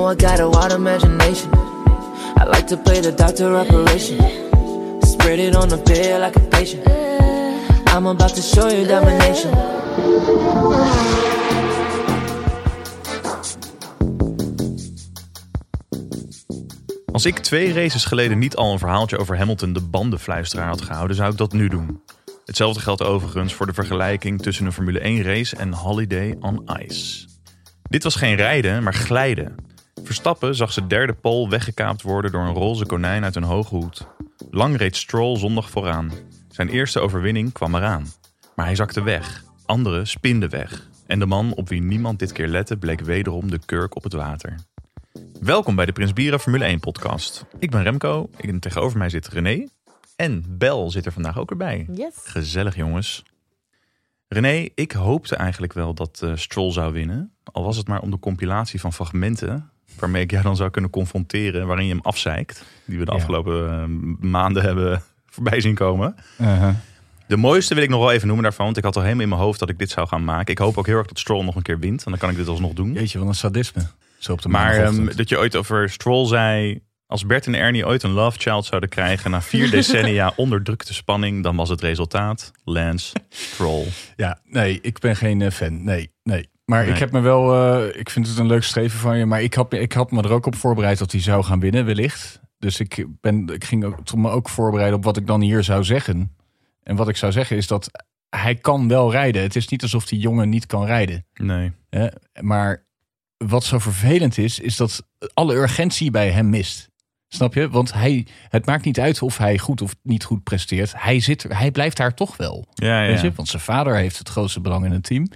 Oh, I got a imagination. I like to play the doctor operation. Spread it on the bed like a patient. I'm about to show you domination. Als ik twee races geleden niet al een verhaaltje over Hamilton de bandenfluisteraar had gehouden, zou ik dat nu doen. Hetzelfde geldt overigens voor de vergelijking tussen een Formule 1 race en Holiday on Ice. Dit was geen rijden, maar glijden. Verstappen zag zijn derde pole weggekaapt worden door een roze konijn uit een hoge hoed. Lang reed Stroll zondag vooraan. Zijn eerste overwinning kwam eraan. Maar hij zakte weg. Anderen spinden weg. En de man op wie niemand dit keer lette bleek wederom de kurk op het water. Welkom bij de Prins Bieren Formule 1 podcast. Ik ben Remco, en tegenover mij zit René. En Bel zit er vandaag ook erbij. Yes. Gezellig jongens. René, ik hoopte eigenlijk wel dat eh, Stroll zou winnen. Al was het maar om de compilatie van fragmenten waarmee ik jou dan zou kunnen confronteren waarin je hem afzeikt. Die we de Ja. afgelopen eh, maanden hebben voorbij zien komen. Uh-huh. De mooiste wil ik nog wel even noemen daarvan, want ik had al helemaal in mijn hoofd dat ik dit zou gaan maken. Ik hoop ook heel erg dat Stroll nog een keer wint, en dan kan ik dit alsnog doen. Jeetje, wat een sadisme. Zo op de Maar ehm, dat je ooit over Stroll zei, als Bert en Ernie ooit een love child zouden krijgen na vier decennia onderdrukte spanning, dan was het resultaat Lance Stroll. Ja, nee, ik ben geen eh, fan. Nee, nee. Maar Nee. ik heb me wel, eh, ik vind het een leuk streven van je. Maar ik had, ik had me er ook op voorbereid dat hij zou gaan winnen, wellicht. Dus ik, ben, ik ging ook, me ook voorbereiden op wat ik dan hier zou zeggen. En wat ik zou zeggen is dat hij kan wel rijden. Het is niet alsof die jongen niet kan rijden. Nee. Maar wat zo vervelend is, is dat alle urgentie bij hem mist. Snap je? Want hij, het maakt niet uit of hij goed of niet goed presteert. Hij, zit, hij blijft daar toch wel. Ja, ja. Weet je? Want zijn vader heeft het grootste belang in het team.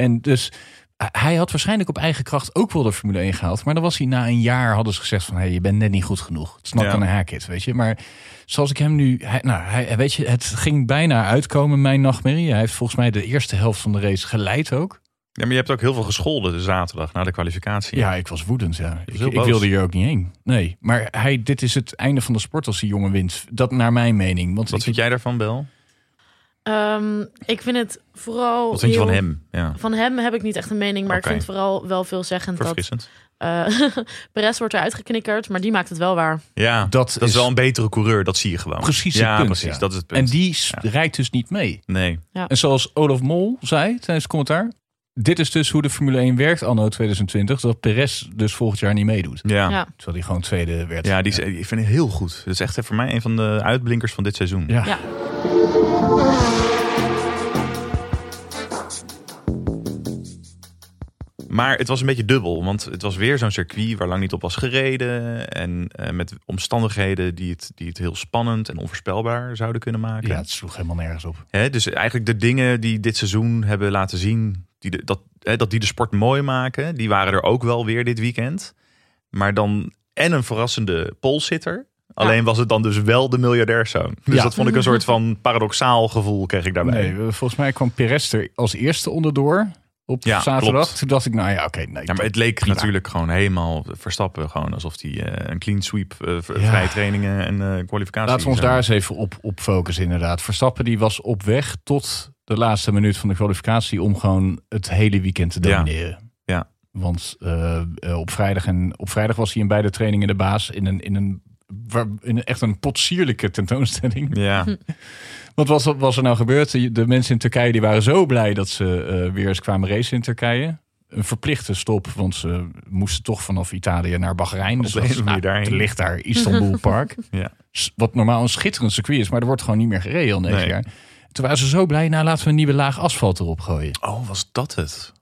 En dus eh, hij had waarschijnlijk op eigen kracht ook wel de Formule 1 gehaald. Maar dan was hij na een jaar, hadden ze gezegd van... Hey, je bent net niet goed genoeg. Het Ja. aan een haakit, weet je. Maar zoals ik hem nu... Hij, nou, hij, weet je, het ging bijna uitkomen, mijn nachtmerrie. Hij heeft volgens mij de eerste helft van de race geleid ook. Ja, maar je hebt ook heel veel gescholden de zaterdag na de kwalificatie. Ja, ik was woedend, ja. Ik, wilde hier ook niet heen. Nee, maar hij, dit is het einde van de sport als die jongen wint. Dat naar mijn mening. Want Wat ik- vind jij daarvan, Bel? Ehm, ik vind het vooral. Wat vind je heel- van hem? Ja, Van hem heb ik niet echt een mening, maar ik vind het vooral wel veelzeggend dat eh Perez wordt eruit geknikkerd, maar die maakt het wel waar. Ja, Dat dat, is is wel een betere coureur, dat zie je gewoon. Precies ja, punt, precies, ja. dat is het punt. En die rijdt dus niet mee. Nee, En zoals Olaf Mol zei tijdens het commentaar. Dit is dus hoe de Formule 1 werkt anno 2020. Dat Perez dus volgend jaar niet meedoet. ja. Ja. Terwijl hij gewoon tweede werd. Ja, die is, ik vind het heel goed. Dat is echt voor mij een van de uitblinkers van dit seizoen. Ja. Ja. Maar het was een beetje dubbel, want het was weer zo'n circuit waar lang niet op was gereden. En eh, met omstandigheden die het, die het heel spannend en onvoorspelbaar zouden kunnen maken. Ja, het sloeg helemaal nergens op. Hè, dus eigenlijk de dingen die dit seizoen hebben laten zien, die de, dat, hè, dat die de sport mooi maken, die waren er ook wel weer dit weekend. Maar dan en een verrassende polsitter. Alleen was het dan dus wel de miljardairszoon. Dus Ja. dat vond ik een soort van paradoxaal gevoel kreeg ik daarbij. Nee, volgens mij kwam Perez er als eerste onderdoor op Ja, zaterdag. klopt. Toen dacht ik, nou ja, oké. nee, Ja, maar het leek prima. natuurlijk gewoon helemaal verstappen. Gewoon alsof hij eh, een clean sweep, Ja. vrije trainingen en eh kwalificatie. Laten we ons daar eens even op, op focussen, inderdaad. Verstappen die was op weg tot de laatste minuut van de kwalificatie om gewoon het hele weekend te domineren. Ja. Want eh, eh, op, vrijdag en, op vrijdag was hij in beide trainingen de baas in een, in een, waar- in een echt een potsierlijke tentoonstelling. Ja, Want wat was, was er nou gebeurd? De, mensen in Turkije die waren zo blij dat ze eh, weer eens kwamen racen in Turkije. Een verplichte stop, want ze moesten toch vanaf Italië naar Bahrein. Dus de dat nou, er ligt daar Istanbul Park. ja. Wat normaal een schitterend circuit is, maar er wordt gewoon niet meer gereden al deze Nee. jaar. Toen waren ze zo blij, nou laten we een nieuwe laag asfalt erop gooien. Oh, was dat het?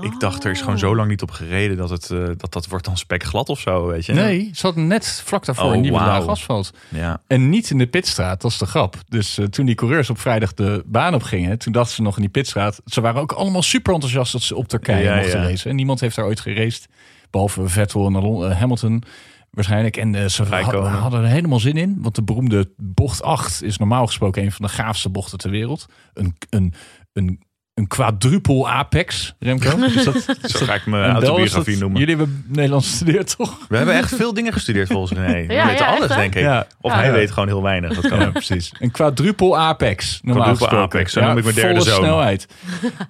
Ik dacht, er is gewoon zo lang niet op gereden dat het, eh, dat, dat wordt dan spekglad of zo, weet je? Nee, ze hadden net vlak daarvoor Oh, een nieuwe laag asfalt. Ja, En niet in de pitstraat, dat is de grap. Dus eh, toen die coureurs op vrijdag de baan op gingen, toen dachten ze nog in die pitstraat. Ze waren ook allemaal super enthousiast dat ze op Turkije Ja, mochten ja. racen. En niemand heeft daar ooit geraced, behalve Vettel en eh, Hamilton waarschijnlijk. En eh, ze hadden er helemaal zin in, want de beroemde bocht 8 is normaal gesproken een van de gaafste bochten ter wereld. Een, een, een een quadruple apex, Remco. Is dat, Zo ga ik mijn autobiografie dat- noemen. Jullie hebben Nederlands gestudeerd, toch? We hebben echt veel dingen gestudeerd volgens René. We Ja, weten ja, alles, echt, denk ik. Ja. Of Ja. hij Ja. weet gewoon heel weinig. Dat kan precies. Een quadruple apex. Normaal Quadruple gesproken. apex, zo noem ik mijn derde volle zoon. snelheid.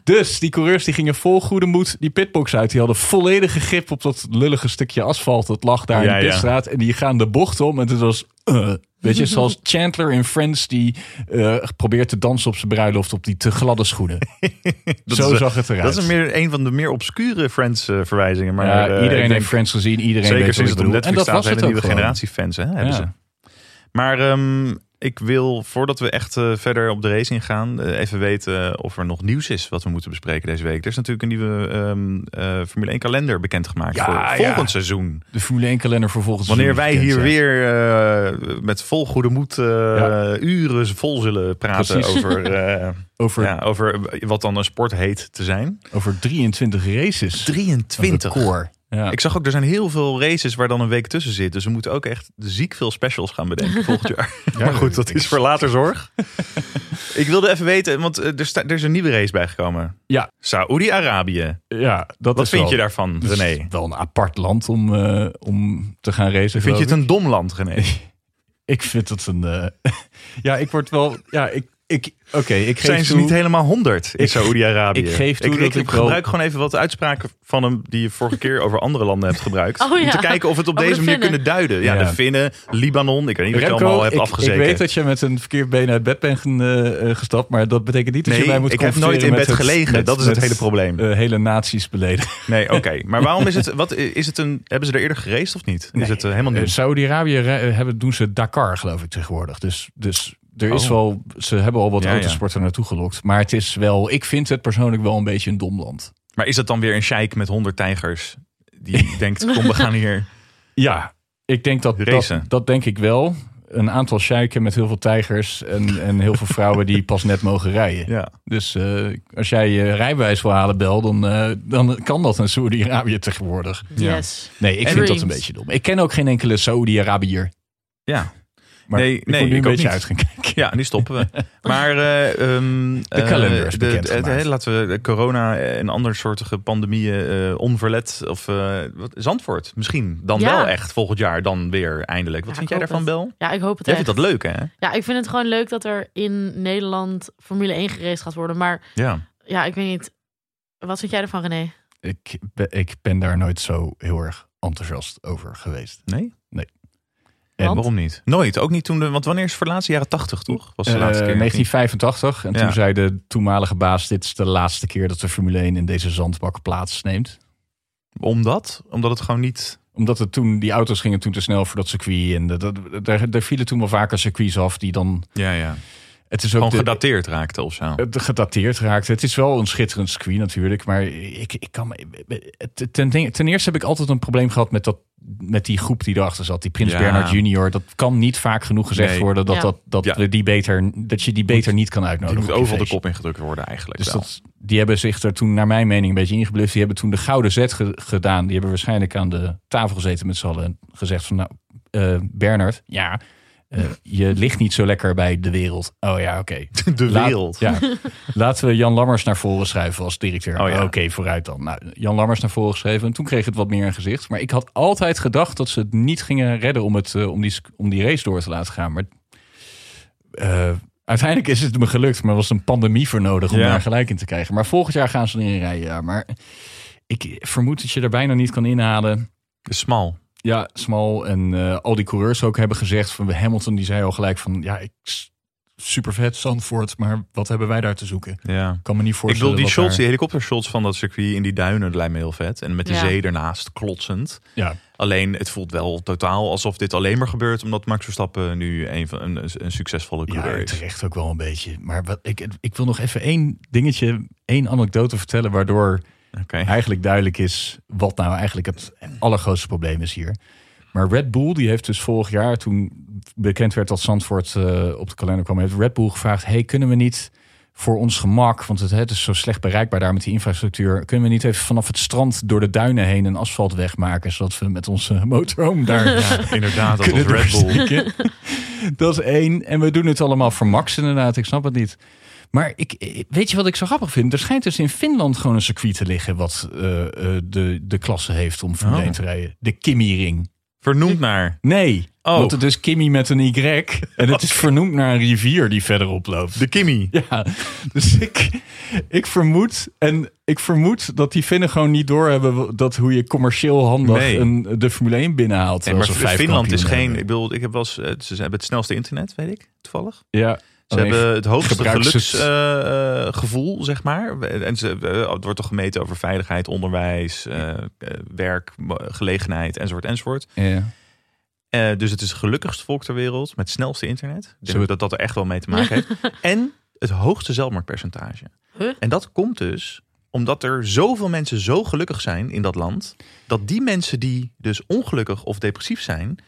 Dus die coureurs die gingen vol goede moed die pitbox uit. Die hadden volledige grip op dat lullige stukje asfalt. Dat lag daar Ja, in de ja. pitstraat. En die gaan de bocht om. En het was... eh, weet je, zoals Chandler in Friends die eh, probeert te dansen op zijn bruiloft op die te gladde schoenen. Zo is, zag het eruit. Dat is een, meer, een van de meer obscure Friends-verwijzingen. maar ja, eh, iedereen denk- heeft Friends gezien. Iedereen Zeker weet wat sinds het op. En dat was staat, het hele ook nieuwe generatie fans, hè, hebben Ja. ze. Maar ehm, ik wil, voordat we echt eh, verder op de race ingaan, eh, even weten of er nog nieuws is wat we moeten bespreken deze week. Er is natuurlijk een nieuwe ehm, eh, Formule 1 kalender bekendgemaakt Ja, voor ja. volgend seizoen. De Formule 1 kalender voor volgend Wanneer seizoen wij is hier weer eh, met vol goede moed eh, Ja. uren vol zullen praten Precies. over, eh, Over, ja, over wat dan een sport heet te zijn. over 23 races. 23. Een record. Ja. Ik zag ook, er zijn heel veel races waar dan een week tussen zit. Dus we moeten ook echt ziek veel specials gaan bedenken volgend jaar. maar goed, dat is voor later zorg. ik wilde even weten, want eh, er, sta, er is een nieuwe race bijgekomen. Ja. Saoedi-Arabië. ja, dat Wat vind wel- je daarvan, is René? wel een apart land om, eh, om te gaan racen. Vind je het een dom land, René? ik. Ik vind het een... eh, ja, ik word wel... Ja, ik... ik Oké, ik geef Zijn ze toe- niet helemaal 100 in Saoedi-Arabië? ik geef toe ik, dat ik, ik wel- gebruik gewoon even wat uitspraken van hem die je vorige keer over andere landen hebt gebruikt. Oh Om te kijken of we het op over deze de manier kunnen duiden. Ja, Ja. de Finnen, Libanon. Ik weet niet wat je Remco, allemaal hebt ik, afgezeken. ik weet dat je met een verkeerd been uit bed bent eh, gestapt, maar dat betekent niet dat je Nee, mij moet ik heb nooit in met bed gelegen. met- dat is het hele probleem. eh, hele naties beledigen. Nee, oké. Maar waarom is het, wat, is het een, hebben ze er eerder gereisd of niet? Is het eh, helemaal nieuw? Saudi-Arabië hebben, doen ze Dakar, geloof ik, tegenwoordig. Dus, dus er is Oh. wel, ze hebben al wat Ja, ja. autosporten naartoe gelokt. Maar het is wel, ik vind het persoonlijk wel een beetje een dom land. Maar is het dan weer een sheik met 100 tijgers? Die denkt, kom we gaan hier. Ja, ik denk dat, dat, Racen. dat denk ik wel. Een aantal sheiken met heel veel tijgers en, en heel veel vrouwen die pas net mogen rijden. Ja. Dus eh, als jij je rijbewijs wil halen, Bel, dan, eh, dan kan dat in Saudi-Arabië tegenwoordig. Ja. Yes. Nee, ik vind dat een beetje dom. Ik ken ook geen enkele Saudi-Arabiër. Ja. Maar Nee, ik nee, nu ik een beetje niet. uit gaan kijken. ja, die stoppen we. Maar eh, ehm, De eh, kalender is de- de- de- Laten we de corona en andere soortige pandemieën eh, onverlet. Of eh, wat, Zandvoort misschien. Dan Ja. wel echt volgend jaar dan weer eindelijk. Wat Ja, vind jij daarvan, het. Bel? Ja, ik hoop het Jij echt. vindt dat leuk, hè? Ja, ik vind het gewoon leuk dat er in Nederland Formule 1 geraced gaat worden. Maar Ja. ja, ik weet niet. Wat vind jij ervan, René? Ik, ben- ik ben daar nooit zo heel erg enthousiast over geweest. Nee? En Want? waarom niet? Nooit. Ook niet toen de. Want wanneer is het voor de laatste jaren 80, toch? Was de Eh, laatste keer. 1985. En Ja. toen zei de toenmalige baas: Dit is de laatste keer dat de Formule 1 in deze zandbak plaatsneemt. Omdat? Omdat het gewoon niet. Omdat het toen, die auto's gingen toen te snel voor dat circuit. En dat, dat, daar, daar vielen toen wel vaker circuits af die dan. Ja, ja. Het is ook Gewoon de- gedateerd raakte of zo. het gedateerd raakte. Het is wel een schitterend circuit natuurlijk. Maar ik, ik kan, me- ten, ten eerste heb ik altijd een probleem gehad met, dat, met die groep die erachter zat. Die Prins Ja. Bernhard Junior. Dat kan niet vaak genoeg gezegd Nee. worden dat, Ja. dat, dat, Ja. die beter, dat je die beter niet kan Die uitnodigen. moet op je overal de kop ingedrukt worden eigenlijk. Dus wel. dat, die hebben zich er toen, naar mijn mening, een beetje ingebluft. Die hebben toen de gouden zet ge- gedaan. Die hebben waarschijnlijk aan de tafel gezeten met z'n allen. En gezegd van, nou, eh, Bernard, ja, eh, je ligt niet zo lekker bij de wereld. Oh ja, oké. de Laat- wereld. Ja. Laten we Jan Lammers naar voren schrijven als directeur. Oh ja. Oké, vooruit dan. Nou, Jan Lammers naar voren geschreven. En toen kreeg het wat meer een gezicht. Maar ik had altijd gedacht dat ze het niet gingen redden om, het, eh, om, die, om die race door te laten gaan. Maar eh, uiteindelijk is het me gelukt. Maar er was een pandemie voor nodig om Ja. daar gelijk in te krijgen. Maar volgend jaar gaan ze erin rijden. Ja. Maar ik vermoed dat je er bijna niet kan inhalen. Smal. Ja, Smal en eh, al die coureurs ook hebben gezegd van Hamilton, die zei al gelijk van ja, ik super vet Zandvoort, maar wat hebben wij daar te zoeken? Ja. Ik kan me niet Ik voorstellen. bedoel, die wat shots, daar- die helikoptershots van dat circuit in die duinen, dat lijkt me heel vet. En met de Ja. zee ernaast, klotsend. Ja, Alleen, het voelt wel totaal alsof dit alleen maar gebeurt omdat Max Verstappen nu een, van, een, een succesvolle coureur ja, is. terecht ook wel een beetje. Maar wat, ik, ik wil nog even één dingetje, één anekdote vertellen, waardoor Oké. eigenlijk duidelijk is wat nou eigenlijk het allergrootste probleem is hier. Maar Red Bull, die heeft dus vorig jaar, toen bekend werd dat Zandvoort eh, op de kalender kwam, heeft Red Bull gevraagd: hey, kunnen we niet voor ons gemak, want het, het is zo slecht bereikbaar daar met die infrastructuur, kunnen we niet even vanaf het strand door de duinen heen een asfaltweg maken, zodat we met onze motorhome daar Ja, inderdaad, dat Red Bull. Dat is één. En we doen het allemaal voor Max inderdaad. Ik snap het niet. Maar ik, weet je wat ik zo grappig vind? Er schijnt dus in Finland gewoon een circuit te liggen... wat eh, eh, de, de klasse heeft om Formule Oh. 1 te rijden. De Kimmy-ring. Vernoemd naar Nee, Oh. want het is Kimmy met een Y. En het is vernoemd naar een rivier die verderop loopt. de Kimmy. Ja, dus ik, ik vermoed en ik vermoed dat die Finnen gewoon niet doorhebben dat hoe je commercieel handig Nee. een, de Formule 1 binnenhaalt. Nee, maar vijf Finland is geen. Ik bedoel, ik heb wel eens. eh, Ze hebben het snelste internet, weet ik toevallig. Ja, Ze alleen hebben het hoogste geluksgevoel, zeg maar. En ze, het wordt toch gemeten over veiligheid, onderwijs, eh, werk, gelegenheid, enzovoort, enzovoort. Ja. Eh, dus het is het gelukkigste volk ter wereld met het snelste internet. Ik denk Zullen we- dat dat er echt wel mee te maken heeft. En het hoogste zelfmoordpercentage. Huh? En dat komt dus omdat er zoveel mensen zo gelukkig zijn in dat land, dat die mensen die dus ongelukkig of depressief zijn,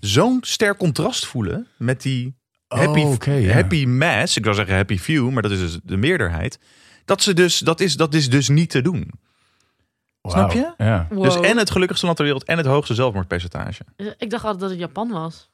zo'n sterk contrast voelen met die happy, Oh, happy mass, ik zou zeggen happy few, maar dat is dus de meerderheid, dat ze dus dat is dat is dus niet te doen. Snap je? Ja. Wow. Dus en het gelukkigste land ter wereld en het hoogste zelfmoordpercentage. Ik dacht altijd dat het Japan was.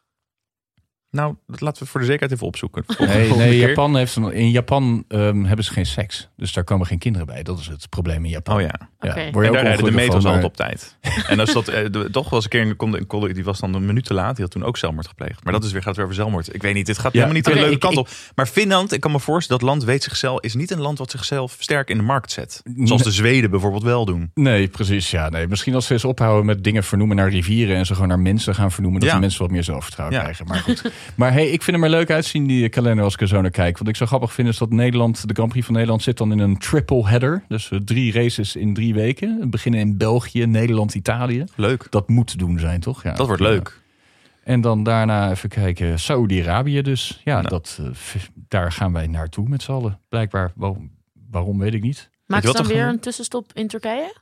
Nou, dat laten we voor de zekerheid even opzoeken. Nee. Japan heeft een, in Japan ehm, hebben ze geen seks. Dus daar komen geen kinderen bij. Dat is het probleem in Japan. Oh ja. Je En daar rijden de meters van, altijd op tijd. En als dat eh, de- toch was een keer een een collega die was dan een minuut te laat, die had toen ook zelfmoord gepleegd. Maar dat is weer gaat weer over zelfmoord. Ik weet niet, dit gaat Ja, helemaal niet de leuke ik- kant op. Maar Finland, ik kan me voorstellen, dat land weet zichzelf is niet een land wat zichzelf sterk in de markt zet. Zoals de Zweden bijvoorbeeld wel doen. Nee, precies. Ja, nee. Misschien als ze eens ophouden met dingen vernoemen naar rivieren en ze gewoon naar mensen gaan vernoemen, dat Ja. de mensen wat meer zelfvertrouwen Ja. krijgen. Maar goed. maar hey, ik vind hem er leuk uitzien, die kalender, als ik er zo naar kijk. Wat ik zo grappig vind is dat Nederland, de Grand Prix van Nederland, zit dan in een triple header. Dus eh, drie races in drie weken. We beginnen in België, Nederland, Italië. Leuk. Dat moet te doen zijn, toch? Ja. Dat wordt Ja. leuk. En dan daarna even kijken, Saudi-Arabië dus. Ja, Nou. dat, eh, daar gaan wij naartoe met z'n allen. Blijkbaar, waarom, waarom weet ik niet. Maakt je ze dan er weer een tussenstop in Turkije?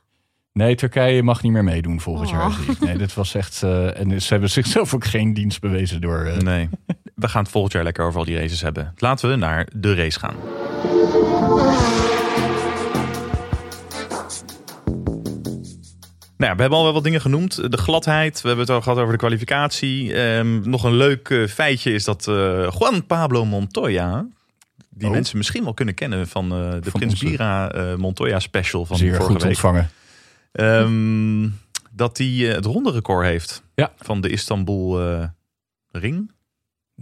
Nee, Turkije mag niet meer meedoen volgend Oh. jaar. ik. Nee, dit was echt. eh, en ze hebben zichzelf ook geen dienst bewezen door. eh, Nee. We gaan het volgend jaar lekker over al die races hebben. Laten we naar de race gaan. Nou ja, we hebben al wel wat dingen genoemd. De gladheid, we hebben het al gehad over de kwalificatie. Ehm, nog een leuk eh, feitje is dat eh, Juan Pablo Montoya... die Oh. mensen misschien wel kunnen kennen van eh, de Van Prins onze- Bira Montoya special van zeer vorige goed week. ontvangen. Ehm, dat hij eh, het ronde record heeft Ja. van de Istanbul eh, Ring.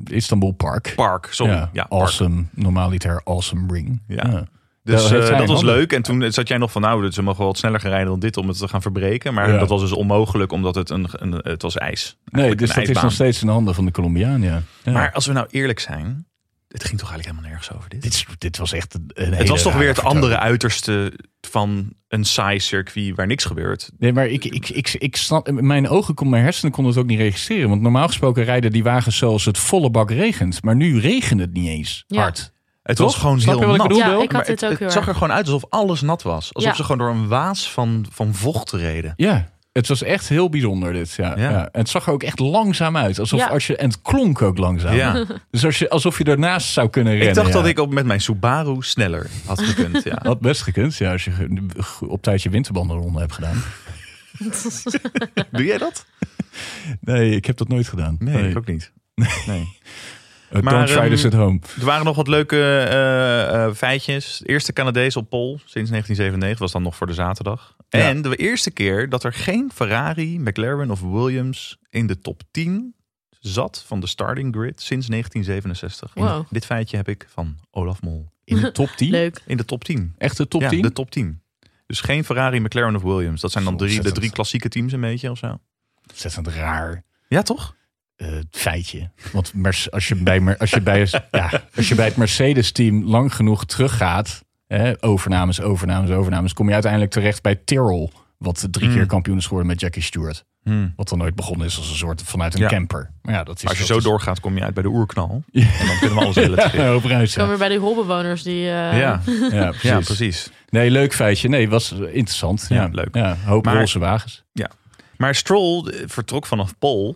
Istanbul Park. Park, sorry. Ja, ja, awesome. Normaaliter awesome ring. Ja. Dus eh, dat was leuk. En toen zat jij nog van, nou, ze mogen wel wat sneller gaan rijden dan dit om het te gaan verbreken. Maar Ja. dat was dus onmogelijk, omdat het een, een het was ijs. Nee, Eigenlijk dus een dat is nog steeds in de handen van de Colombiaan. Ja. Maar als we nou eerlijk zijn, het ging toch eigenlijk helemaal nergens over dit. dit, is- dit was echt een. een het hele was toch weer het andere uiterste van een saai circuit waar niks gebeurt. Nee, maar ik, ik, ik, ik snap, mijn ogen kon, mijn hersenen konden het ook niet registreren. Want normaal gesproken rijden die wagens zoals het volle bak regent. Maar nu regent het niet eens Ja. hard. Het Toch? was gewoon Snap je heel wat ik nat. bedoel, Ja, ik had dit het, ook het heel zag er gewoon uit alsof alles nat was. Alsof Ja. ze gewoon door een waas van, van vocht reden. Ja, het was echt heel bijzonder dit. Ja, Ja. ja. En het zag er ook echt langzaam uit. Alsof Ja. als je, en het klonk ook langzaam. Ja. Dus als je, alsof je ernaast zou kunnen rennen. Ik dacht ja. dat ik op, met mijn Subaru sneller had gekund. Ja. Had best gekund, ja, als je op tijd je winterbanden eronder hebt gedaan. Doe jij dat? Nee, ik heb dat nooit gedaan. Nee, ik ook niet. Nee. Uh, Maar, don't try ehm, this at home. Er waren nog wat leuke eh, eh, feitjes. De eerste Canadees op pol sinds 1997 was dan nog voor de zaterdag. Ja. En de eerste keer dat er geen Ferrari, McLaren of Williams in de top 10 zat van de starting grid sinds 1967. Wow. Dit feitje heb ik van Olaf Mol. In de top 10? Leuk. In de top 10. Echt de top ja, 10? de top 10. Dus geen Ferrari, McLaren of Williams. Dat zijn dan drie, de drie klassieke teams een beetje of zo. Ontzettend raar Ja, toch? Eh, feitje. Want Merce- als je bij, als je bij, ja, als je bij het Mercedes-team lang genoeg teruggaat... Hè, overnames, overnames, overnames... kom je uiteindelijk terecht bij Tyrrell... wat drie Hmm. keer kampioen is geworden met Jackie Stewart. Hmm. Wat dan nooit begonnen is als een soort vanuit een Ja. camper. Maar ja, dat is, Als je zo is- doorgaat, kom je uit bij de oerknal. Ja. En dan kunnen we alles relativeren. Ja, Komen ja. weer bij die holbewoners die... eh, Ja, Ja, precies. ja, precies. Nee, leuk feitje. Nee, was interessant. Ja, Ja, leuk. Ja, hoop Maar- roze wagens. Maar Stroll eh, vertrok vanaf Pol.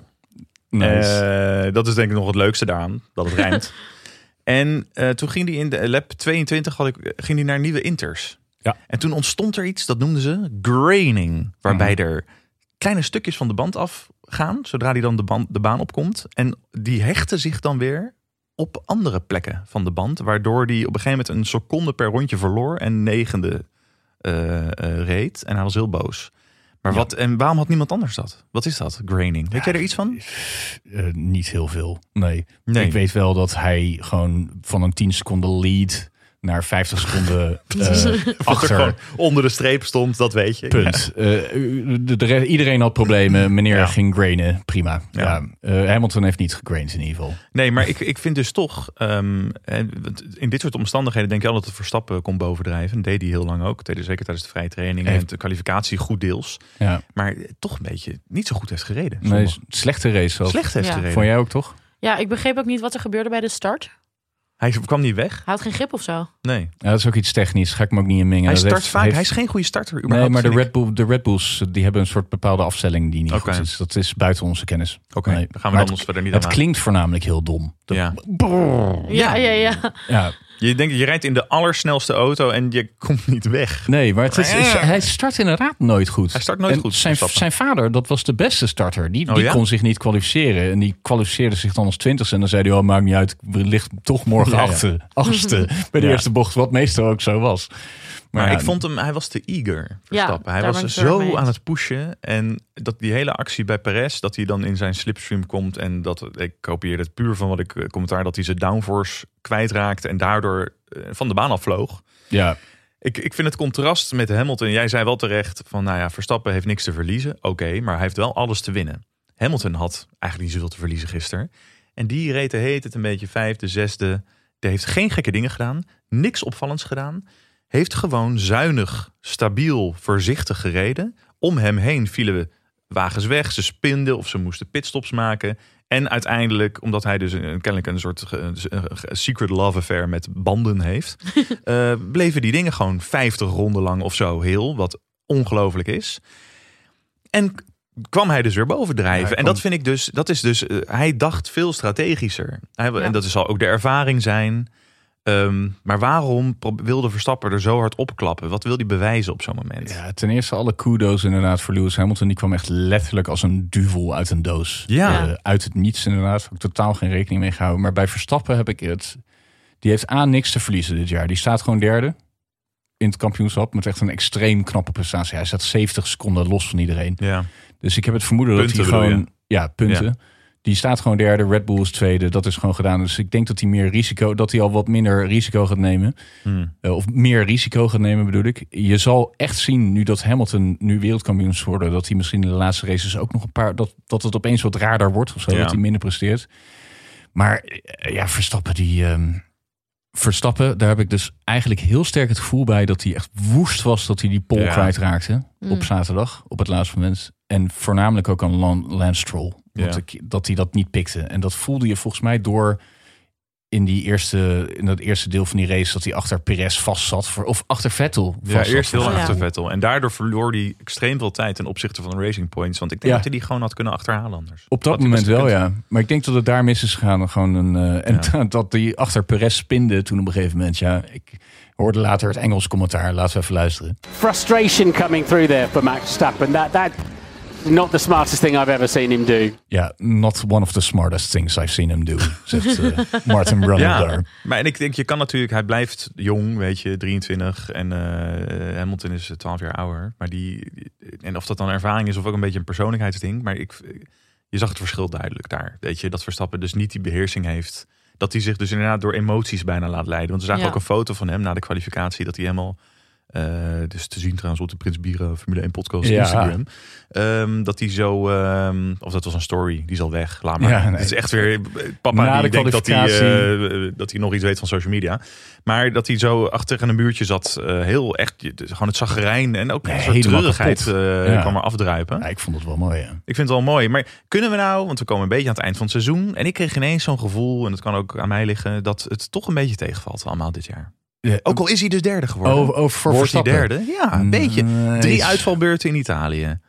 Nice. Eh, dat is denk ik nog het leukste daaraan, dat het rijmt. en eh, toen ging hij in de lap 22 had ik, ging hij naar nieuwe inters. Ja. En toen ontstond er iets, dat noemden ze graining. Waarbij Mhm. er kleine stukjes van de band afgaan, zodra hij dan de, band, de baan opkomt. En die hechten zich dan weer op andere plekken van de band. Waardoor hij op een gegeven moment een seconde per rondje verloor en negende eh, eh, reed. En hij was heel boos. Maar Ja. wat, en waarom had niemand anders dat? Wat is dat, graining? Weet jij er iets van? Eh, niet heel veel. Nee. Nee. Ik weet wel dat hij gewoon van een 10 seconden lead naar 50 seconden eh, er achter. onder de streep stond, dat weet je. Punt. Eh, de, de re- iedereen had problemen. Meneer Ja. ging grainen. Prima. Ja. Ja. Eh, Hamilton heeft niet gegrained in ieder geval. Nee, maar ik, ik vind dus toch, ehm, in dit soort omstandigheden denk je altijd dat Verstappen kon bovendrijven. Dat deed hij heel lang ook. Dat deed hij zeker tijdens de vrije training en de kwalificatie goed deels. Ja. Maar toch een beetje niet zo goed heeft gereden. Nee, slechte race zelfs. Slecht heeft Ja. gereden. Vond jij ook toch? Ja, ik begreep ook niet wat er gebeurde bij de start. Hij kwam niet weg. Hij had geen grip of zo. Nee. Ja, dat is ook iets technisch. Ga ik me ook niet in mengen. hij start heeft- vaak. heeft- Hij is geen goede starter. Nee, maar de. Red, Bull, de Red Bulls die hebben een soort bepaalde afstelling die niet goed is. Dat is buiten onze kennis. Oké, Nee. dan gaan we Maar anders verder niet Het aan. klinkt voornamelijk heel dom. De- Ja. Ja, ja, ja. Ja, Je denkt, je rijdt in de allersnelste auto en je komt niet weg. nee, maar het is, is- hij start inderdaad nooit goed. Hij start nooit En goed, Zijn, zijn vader, dat was de beste starter. Die, Oh, die ja? kon zich niet kwalificeren. En die kwalificeerde zich dan als twintigste. En dan zei hij, oh, maakt niet uit. We ligt toch morgen Ja, ja. achtste, bij de eerste bocht. Wat meestal ook zo was. Maar ja, ik vond hem, hij was te eager, Verstappen. hij daar was zo aan het pushen. En dat die hele actie bij Perez, dat hij dan in zijn slipstream komt. En dat, ik kopieerde het puur van wat ik eh, commentaar, dat hij zijn downforce kwijtraakte. En daardoor eh, van de baan afvloog. Ja, Ik, ik vind het contrast met Hamilton. Jij zei wel terecht van, nou ja, Verstappen heeft niks te verliezen. Oké, maar hij heeft wel alles te winnen. Hamilton had eigenlijk niet zoveel te verliezen gisteren. En die reed de heet het een beetje vijfde, zesde. Die heeft geen gekke dingen gedaan. Niks opvallends gedaan. Heeft gewoon zuinig, stabiel, voorzichtig gereden. Om hem heen vielen wagens weg. Ze spinden of ze moesten pitstops maken. En uiteindelijk, omdat hij dus een, kennelijk een soort secret love affair met banden heeft, eh, bleven die dingen gewoon 50 ronden lang of zo heel, wat ongelooflijk is. En kwam hij dus weer bovendrijven. Ja, en dat vind ik dus, dat is dus, eh, hij dacht veel strategischer. Hij, Ja. En dat zal ook de ervaring zijn. Ehm, maar waarom wilde Verstappen er zo hard opklappen? Wat wil hij bewijzen op zo'n moment? Ja, ten eerste alle kudos inderdaad voor Lewis Hamilton. Die kwam echt letterlijk als een duvel uit een doos. Ja. Eh, uit het niets inderdaad. Heb ik totaal geen rekening mee gehouden. Maar bij Verstappen heb ik het... Die heeft aan niks te verliezen dit jaar. Die staat gewoon derde in het kampioenschap. Met echt een extreem knappe prestatie. Hij staat 70 seconden los van iedereen. Ja. Dus ik heb het vermoeden Punten dat hij gewoon... Ja, punten. Die staat gewoon derde. Red Bull is tweede. Dat is gewoon gedaan. Dus ik denk dat hij meer risico... Dat hij al wat minder risico gaat nemen. Hmm. Eh, of meer risico gaat nemen, bedoel ik. Je zal echt zien, nu dat Hamilton nu wereldkampioen is geworden, dat hij misschien in de laatste races ook nog een paar. dat, dat het opeens wat raarder wordt of zo, Ja. dat hij minder presteert. Maar eh, ja, Verstappen, die. ehm, Verstappen, daar heb ik dus eigenlijk heel sterk het gevoel bij dat hij echt woest was dat hij die pole Ja. kwijtraakte Mm. op zaterdag, op het laatste moment. En voornamelijk ook aan Lan- Lance Stroll. Want Ja. ik, dat hij dat niet pikte. En dat voelde je volgens mij door in, die eerste, in dat eerste deel van die race dat hij achter Perez vast zat. Voor, of achter Vettel Ja, eerst heel ja. achter Vettel. En daardoor verloor hij extreem veel tijd ten opzichte van de Racing Points. Want ik denk Ja. dat hij die gewoon had kunnen achterhalen anders. Op dat moment wel, ja. Maar ik denk dat het daar mis is gegaan. Gewoon een, eh, en Ja. dat hij achter Perez spinde toen op een gegeven moment. Ja, ik hoorde later het Engels commentaar. Laten we even luisteren. frustration coming through there for Max Verstappen. That that not the smartest thing I've ever seen him do. Ja, not one of the smartest things I've seen him do, zegt eh, Martin Brundle Ja, daar. maar en ik denk, je kan natuurlijk, hij blijft jong, weet je, 23. En eh, Hamilton is 12 jaar ouder. Maar die, en of dat dan ervaring is of ook een beetje een persoonlijkheidsding. Maar ik, je zag het verschil duidelijk daar. Weet je, dat Verstappen dus niet die beheersing heeft. Dat hij zich dus inderdaad door emoties bijna laat leiden. Want we zagen Ja. ook een foto van hem na de kwalificatie. Dat hij helemaal, eh, dus te zien trouwens op de Prins Bieren Formule 1 podcast Ja. Instagram. Ehm, dat hij zo, ehm, of dat was een story, die is al weg. Laat maar. Ja, nee. Het is echt weer papa Na die de denkt dat hij, eh, dat hij nog iets weet van social media. Maar dat hij zo achter een muurtje zat, eh, heel echt, gewoon het zagrijn en ook een soort treurigheid eh, kwam er afdruipen. Ja, ik vond het wel mooi. Ik vind het wel mooi. Maar kunnen we nou, want we komen een beetje aan het eind van het seizoen. En ik kreeg ineens zo'n gevoel, en dat kan ook aan mij liggen, dat het toch een beetje tegenvalt allemaal dit jaar. Ook al is hij dus derde geworden. Oh, oh, voor Wordt hij derde? Ja, een beetje. Nee. Drie uitvalbeurten in Italië.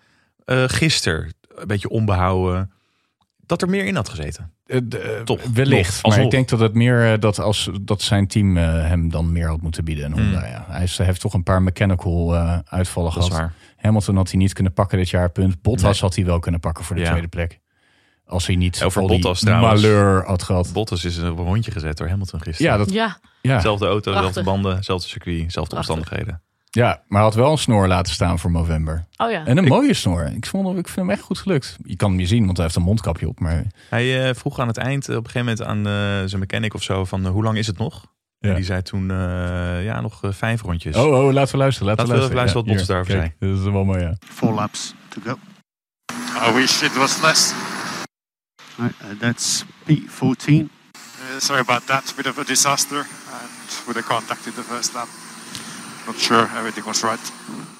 Eh gisteren, een beetje onbehouden. Dat er meer in had gezeten. Toch, wellicht. nog, maar ik denk dat het meer dat als dat zijn team hem dan meer had moeten bieden. En Honda, Hmm. ja. Hij is- hij heeft toch een paar mechanical uitvallen Dat gehad. Hamilton had hij niet kunnen pakken dit jaar, punt. Bottas Nee. had hij wel kunnen pakken voor de Ja. tweede plek. Als hij niet Over al die Bottas trouwens. malheur had gehad. Bottas is een rondje gezet door Hamilton gisteren. Ja, dat, Ja, ja. Zelfde auto, Prachtig. zelfde banden, zelfde circuit, zelfde Prachtig. omstandigheden. ja, maar hij had wel een snor laten staan voor november. oh ja. En een mooie snor. Ik, vond, hem- ik vind hem echt goed gelukt. Je kan hem niet zien, want hij heeft een mondkapje op. Maar Hij eh, vroeg aan het eind eh, op een gegeven moment aan eh, zijn mechanic of zo van hoe lang is het nog? Ja. En die zei toen eh, ja nog vijf rondjes. Oh, oh, laten we luisteren. Laten, Laten we luisteren. wat Bottas daarover kijk, Dat is wel mooi, ja. Four laps to go. I wish it was less. Right, uh, that's P14. Uh, sorry about that. Bit of a disaster and with the contact in the first lap. Not sure everything was right.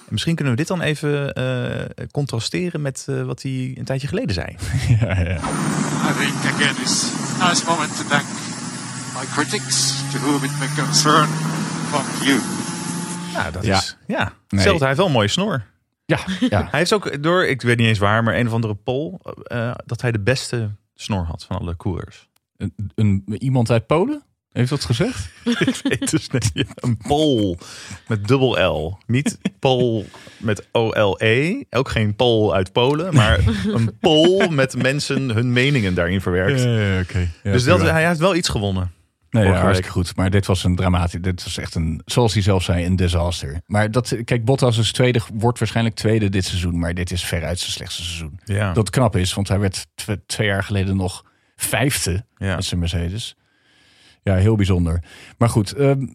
En Misschien kunnen we dit dan even eh, contrasteren met eh, wat hij een tijdje geleden zei. ja, ja. I think again is a nice moment to thank my critics, to whom it may concern. Fuck you. Ja, dat Ja. is ja. Nee. Hetzelfde, hij heeft wel een mooie snor. Ja, ja. Hij heeft ook door, ik weet niet eens waar, maar een of andere poll, eh, dat hij de beste snor had van alle coureurs. Een, een- iemand uit Polen heeft dat gezegd? ik weet dus niet. Een poll met dubbel L. Niet pol met O-L-E. Ook geen pol uit Polen, maar een poll met mensen hun meningen daarin verwerkt. Ja, dus dat, hij heeft wel iets gewonnen. Nee, ja, hartstikke goed. Maar dit was een dramatisch. Dit was echt een, zoals hij zelf zei, een disaster. Maar dat, kijk, Bottas is tweede, wordt waarschijnlijk tweede dit seizoen. Maar dit is veruit zijn slechtste seizoen. Ja. Dat knap is, want hij werd tw- twee jaar geleden nog vijfde ja. met zijn Mercedes. Ja, heel bijzonder. Maar goed, ehm,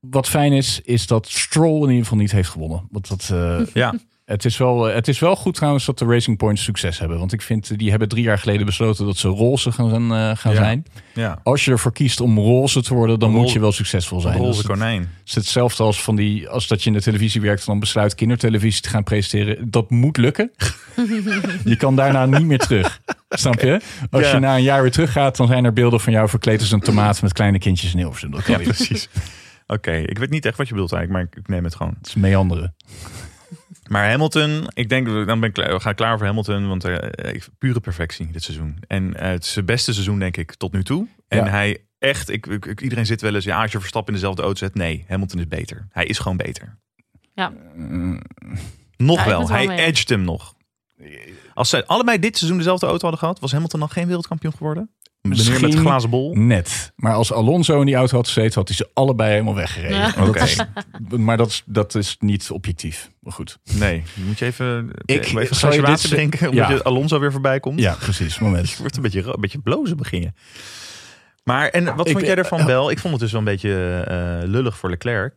wat fijn is, is dat Stroll in ieder geval niet heeft gewonnen. Want dat, eh, ja. Het, is wel, het is wel goed trouwens dat de Racing Points succes hebben. Want ik vind, die hebben drie jaar geleden besloten dat ze roze gaan, eh, gaan Ja. zijn. ja. Als je ervoor kiest om roze te worden, dan moet je wel succesvol zijn. Roze is, het, konijn. is hetzelfde als, van die, als dat je in de televisie werkt en dan besluit kindertelevisie te gaan presenteren. Dat moet lukken. je kan daarna niet meer terug. Snap je? Als Ja. je na een jaar weer teruggaat, dan zijn er beelden van jou verkleed als een tomaat met kleine kindjes in Hilversum. Dat kan Ja, precies. Oké, ik weet niet echt wat je bedoelt eigenlijk, maar ik, ik neem het gewoon. Het is meanderen. Maar Hamilton, ik denk, dan ben ik klaar, we gaan klaar voor Hamilton, want eh, ik- pure perfectie dit seizoen. En eh, het is zijn beste seizoen, denk ik, tot nu toe. En Ja. hij echt, ik, ik- iedereen zit wel eens, ja, als je Verstappen in dezelfde auto zet, nee, Hamilton is beter. Hij is gewoon beter. Ja. Nog Ja, ik ben wel, hij edged hem nog. Als zij allebei dit seizoen dezelfde auto hadden gehad, was Hamilton dan geen wereldkampioen geworden? Meneer met Misschien- de glazen bol. Net. Maar als Alonso in die auto had gezeten, had hij ze allebei helemaal weggereden. Ja. Oké. dat, is, maar dat, is, dat is niet objectief. Maar goed. Nee, moet je even, Ik- even zal je dit drinken, omdat Ja. je Alonso weer voorbij komt. Ja, precies. Moment. Je wordt een beetje, een beetje blozen begin je. Maar en wat Ik- vond jij ervan, eh, Bel? Ik vond het dus wel een beetje eh, lullig voor Leclerc.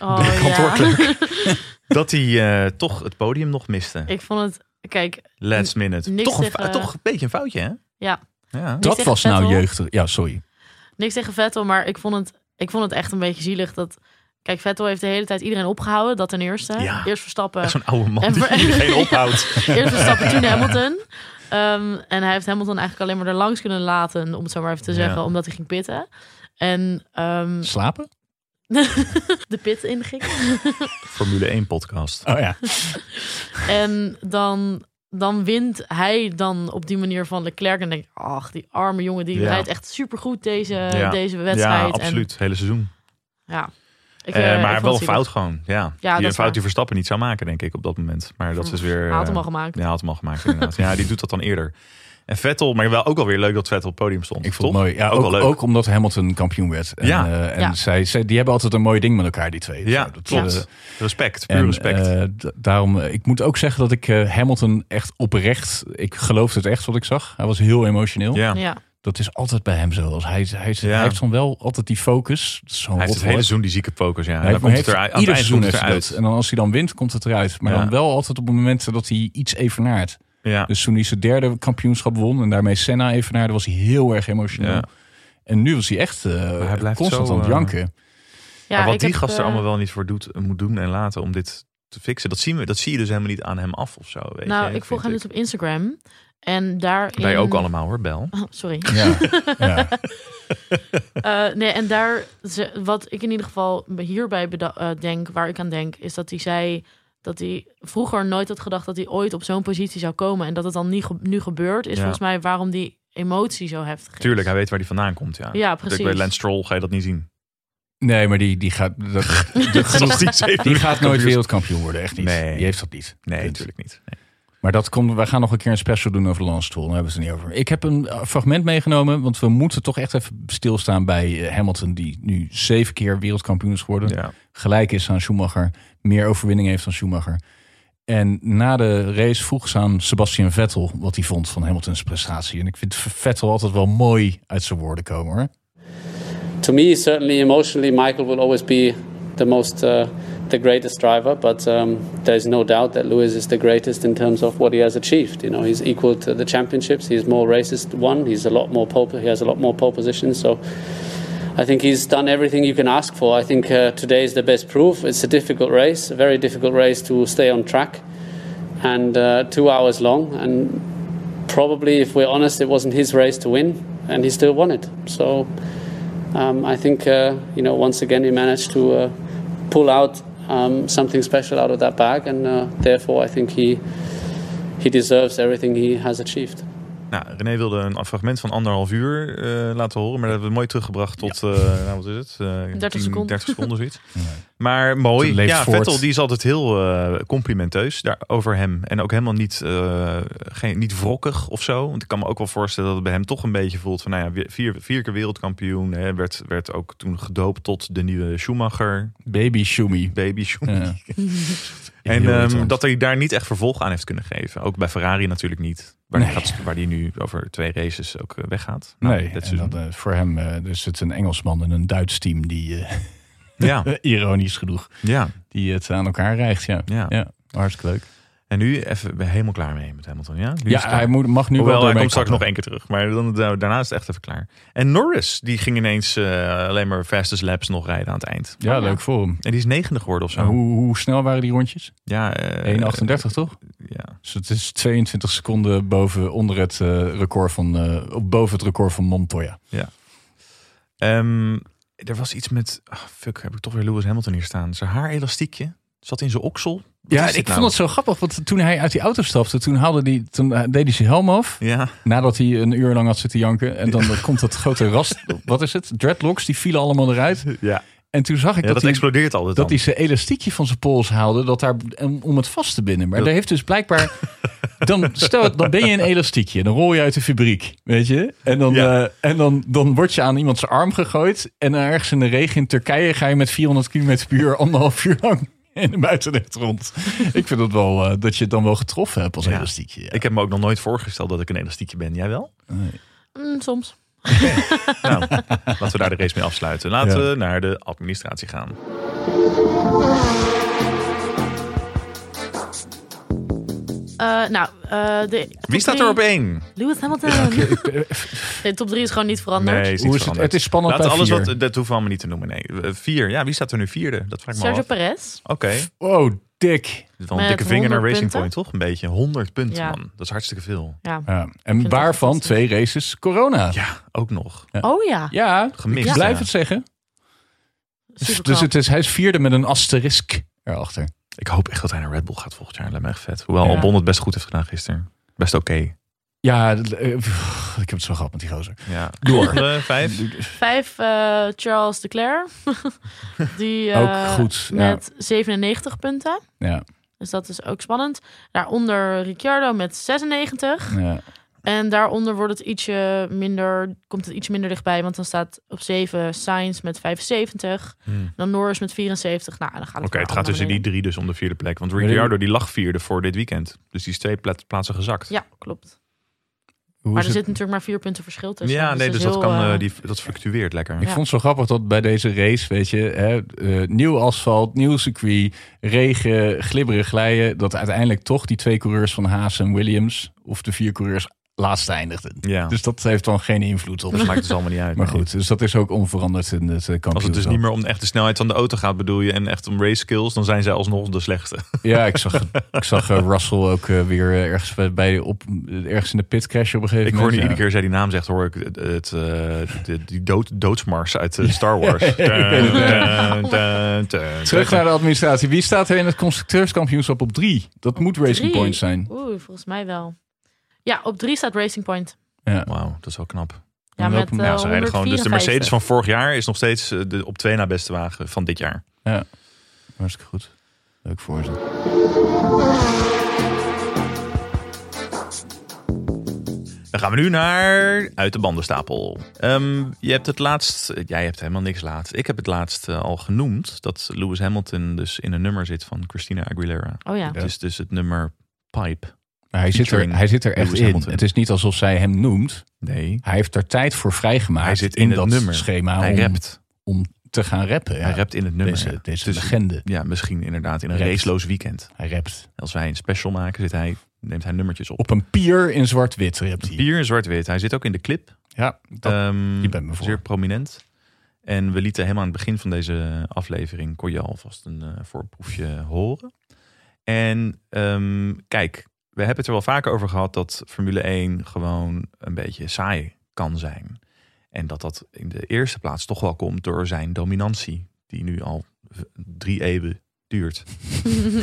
Oh, de ja. Dat hij eh, toch het podium nog miste. Ik vond het, kijk, Last minute. niks Toch een, tegen- toch een beetje een foutje, hè? ja, Ja. Dat was nou jeugdig. Ja, sorry. niks tegen Vettel, maar ik vond het, ik vond het echt een beetje zielig dat. Kijk, Vettel heeft de hele tijd iedereen opgehouden. Dat ten eerste. Ja. Eerst Verstappen. Zo'n oude man En die iedereen ophoudt. Eerst Verstappen, toen Hamilton. Ehm, en hij heeft Hamilton eigenlijk alleen maar er langs kunnen laten, om het zo maar even te Ja. zeggen, omdat hij ging pitten. En ehm, Slapen? de pit inging. Formule 1 podcast. Oh ja. En dan, dan wint hij dan op die manier van Leclerc. En denk ik, ach, die arme jongen, die Ja. rijdt echt supergoed deze, Ja. deze wedstrijd. Ja, absoluut. Het hele seizoen. En, ja. Ik, Eh, eh, ik maar wel fout gewoon. Ja, Ja, die een fout die Verstappen niet zou maken, denk ik, op dat moment. Maar dat is weer... Hij had hem eh, al gemaakt. Ja, had hem al gemaakt inderdaad. ja, die doet dat dan eerder. En Vettel, maar wel ook alweer leuk dat Vettel op het podium stond. Ik vond toch? het mooi. Ja, ook, ook, wel leuk. ook omdat Hamilton kampioen werd. En, Ja. eh, en Ja. Zij, zij, die hebben altijd een mooi ding met elkaar, die twee. ja, Zo, dat, klopt. respect, puur en, respect. eh, daarom, eh, ik moet ook zeggen dat ik eh, Hamilton echt oprecht, ik geloofde het echt wat ik zag. Hij was heel emotioneel. ja. Ja. Dat is altijd bij hem zo. Als hij, hij, Ja. hij heeft dan wel altijd die focus. Zo'n Hij heeft het hele seizoen die zieke focus. Ja. Hij En dan heeft, komt het eruit. Ieder seizoen komt het eruit. En dan als hij dan wint, komt het eruit. Maar Ja. dan wel altijd op momenten dat hij iets evenaart. Ja. Dus toen hij zijn derde kampioenschap won en daarmee Senna evenaarde, was hij heel erg emotioneel. Ja. En nu was hij echt eh, hij blijft constant zo, aan het eh, janken. Ja, maar wat die heb, gast er eh, allemaal wel niet voor doet, moet doen en laten om dit te fixen. Dat, zien we, dat zie je dus helemaal niet aan hem af of zo. Weet Nou, je, ik volg hem dus op Instagram. En daarin... Wij ook allemaal hoor, Bel. Oh, sorry. Ja, ja. Eh, nee, en daar, wat ik in ieder geval hierbij eh, denk, waar ik aan denk, is dat hij zei dat hij vroeger nooit had gedacht dat hij ooit op zo'n positie zou komen. En dat het dan niet ge- nu gebeurt, is Ja. volgens mij waarom die emotie zo heftig is. Tuurlijk, hij weet waar hij vandaan komt. Ja, Ja, precies. Bij Lance Stroll ga je dat niet zien. Nee, maar die, die gaat, dat, Dat is nog niet zeven die gaat nooit wereldkampioen worden. Echt niet. Nee. Die heeft dat niet. Nee, Punt. natuurlijk niet. Nee. Maar dat komt, wij gaan nog een keer een special doen over Lance Stroll. Daar hebben we het er niet over. Ik heb een eh, fragment meegenomen, want we moeten toch echt even stilstaan bij eh, Hamilton, die nu zeven keer wereldkampioen is geworden. Ja. Gelijk is aan Schumacher, meer overwinning heeft dan Schumacher. En na de race vroeg ze aan Sebastian Vettel wat hij vond van Hamiltons prestatie. En ik vind Vettel altijd wel mooi uit zijn woorden komen hoor. to me, certainly emotionally, Michael will always be the most, uh, the greatest driver. But um, there's no doubt that Lewis is the greatest in terms of what he has achieved. You know, he's equal to the championships. He's more races won. He's a lot more pole. He has a lot more pole positions. So. I think he's done everything you can ask for. I think uh, today is the best proof. It's a difficult race, a very difficult race to stay on track, and uh, two hours long. And probably, if we're honest, it wasn't his race to win, and he still won it. So um, I think uh, you know once again he managed to uh, pull out um, something special out of that bag, and uh, therefore I think he he deserves everything he has achieved. Nou, René wilde een fragment van anderhalf uur eh, laten horen. Maar dat hebben we mooi teruggebracht tot, eh, nou wat is het? Eh, 30 seconden. 30 seconden zoiets. Maar mooi. Ja, voort. Vettel die is altijd heel eh, complimenteus daar, over hem. En ook helemaal niet, eh, geen, niet wrokkig of zo. Want ik kan me ook wel voorstellen dat het bij hem toch een beetje voelt van... Nou ja, vier, vier keer wereldkampioen. Hè, werd, werd ook toen gedoopt tot de nieuwe Schumacher. Baby Schumi. Baby. Ja. En ehm, dat hij daar niet echt vervolg aan heeft kunnen geven. Ook bij Ferrari natuurlijk niet. Waar, Nee. hij, gaat, waar die nu over twee races ook eh, weggaat. Nou, Nee, dit en dat, eh, voor hem eh, dus het een Engelsman en een Duits team die, eh, Ja, ironisch genoeg, ja, die het aan elkaar rijgt. Ja, ja. ja hartstikke leuk. En nu even ben helemaal klaar mee met Hamilton. Ja, Nu Ja, hij moet, mag nu Hoewel, wel hij komt straks nog één keer terug. Maar dan, da- daarna is het echt even klaar. En Norris, die ging ineens eh, alleen maar fastest laps nog rijden aan het eind. Ja, Oh, ja. leuk voor hem. En die is negende geworden of zo. Hoe, hoe snel waren die rondjes? 1,38 Ja, eh, toch? Ja. Dus het is 22 seconden boven onder het eh, record van eh, op boven het record van Montoya. Ehm, er was iets met... ah, fuck, heb ik toch weer Lewis Hamilton hier staan. Zijn haarelastiekje zat in zijn oksel. Wat Ja, ik vond nou? het zo grappig, want toen hij uit die auto stapte, toen, haalde die, toen eh, deed hij zijn helm af. Ja, Nadat hij een uur lang had zitten janken. En dan komt dat grote rast, wat is het? Dreadlocks, die vielen allemaal eruit. ja. En toen zag ik ja dat, dat, hij, explodeert altijd dat dan. hij zijn elastiekje van zijn pols haalde, dat daar, om het vast te binden. Maar daar heeft dus blijkbaar, dan, stel, dan ben je een elastiekje, dan rol je uit de fabriek, weet je. En, dan, Ja. eh, en dan, dan word je aan iemand zijn arm gegooid. En dan ergens in de regen in Turkije ga je met 400 km per uur anderhalf uur lang in de buitenlucht rond. Ik vind het wel, eh, dat je het dan wel getroffen hebt als Ja. elastiekje. ja. Ik heb me ook nog nooit voorgesteld dat ik een elastiekje ben. Jij wel? Mm, soms. Nou, laten we daar de race mee afsluiten. Laten Ja. we naar de administratie gaan. Eh, nou, eh, de Wie staat er op één? Lewis Hamilton. De top 3 is gewoon niet veranderd. Nee, is niet Hoe is het? veranderd. Het is spannend Laat bij alles vier. wat, dat hoeven we allemaal niet te noemen. Nee, Eh, vier. Ja, wie staat er nu vierde? Dat vraag ik me Sergio af. Perez. Oké. Wow, dik. Dit is wel een Met dikke vinger naar 100 Racing punten. Point, toch? Een beetje. 100 punten, Ja. man. Dat is hartstikke veel. Ja. En het waarvan twee races corona. Ja, ook nog. Oh ja. Ja, Gemist, ik blijf ja. het zeggen. Dus, Super dus het is, hij is vierde met een asterisk erachter. Ik hoop echt dat hij naar Red Bull gaat volgend jaar. Lijkt me echt vet. Hoewel Ja. Albon het best goed heeft gedaan gisteren. Best oké. Ja, eh, pff, ik heb het zo gehad met die gozer. Ja. Door. Volgende, vijf. Vijf eh, Charles Leclerc. Die eh, Ook goed, ja. met 97 punten. Ja, Dus dat is ook spannend. Daaronder Ricciardo met 96. ja. En daaronder wordt het ietsje minder, komt het iets minder dichtbij. Want dan staat op 7 Sainz met 75. Hmm. Dan Norris met 74. Nou, dan gaat het Oké, het gaat tussen die drie dus om de vierde plek. Want die- Ricciardo die lag vierde voor dit weekend. Dus die is twee pla- plaatsen gezakt. Ja, klopt. Hoe Maar er het? zit natuurlijk maar vier punten verschil tussen. ja, nee, het dus dat, heel, kan, eh, eh, die, dat fluctueert lekker. Ik Ja. vond het zo grappig dat bij deze race, weet je, hè, eh, nieuw asfalt, nieuw circuit, regen, glibberig glijden, dat uiteindelijk toch die twee coureurs van Haas en Williams, of de vier coureurs, laatst eindigden. Ja, Dus dat heeft dan geen invloed op. dat maakt dus allemaal niet uit. Maar nee. goed, dus dat is ook onveranderd in het kampioenschap. Als het dus niet meer om echt de snelheid van de auto gaat, bedoel je, en echt om race skills, dan zijn zij alsnog de slechtste. Ja, ik zag, ik zag eh, Russell ook eh, weer eh, ergens bij, op, ergens in de pit crashen op een gegeven Ik hoor nu moment. iedere keer jij die naam zegt, hoor ik het, het, eh, de, die dood, doodsmars uit Star Wars. Dun, dun, dun, dun, dun. Terug naar de administratie. Wie staat er in het constructeurskampioenschap op drie? Dat moet Racing Drie. Point zijn. Oeh, volgens mij wel. Ja, op drie staat Racing Point. Ja. Wauw, dat is wel knap. Ja, met eh, Ja, ze rijden gewoon. Dus de 154. Mercedes van vorig jaar is nog steeds eh, de op twee na beste wagen van dit jaar. Hartstikke goed. Leuk voor ze. Dan gaan we nu naar uit de bandenstapel. Ehm, je hebt het laatst, jij hebt helemaal niks laatst. Ik heb het laatst eh, al genoemd dat Lewis Hamilton dus in een nummer zit van Christina Aguilera. Oh ja. Het is dus het nummer Pipe. Hij, zit er, hij zit er echt in. Het is niet alsof zij hem noemt. Nee, Hij heeft er tijd voor vrijgemaakt hij zit in, het dat nummer. schema hij om, rapt. om te gaan rappen. Ja. Hij rapt in het nummer. Deze, deze legende. Ja, misschien inderdaad in een Rapt. raceloos weekend. Hij rapt. Als wij een special maken, zit hij, neemt hij nummertjes op. Op een pier in zwart-wit rapt hij. Bier in zwart-wit. Hij zit ook in de clip. Ja, dat, Ehm, ben me voor. Zeer prominent. En we lieten helemaal aan het begin van deze aflevering... kon je alvast een eh, voorproefje horen. En ehm, kijk, we hebben het er wel vaker over gehad... dat Formule 1 gewoon een beetje saai kan zijn. En dat dat in de eerste plaats toch wel komt door zijn dominantie... die nu al drie eeuwen duurt.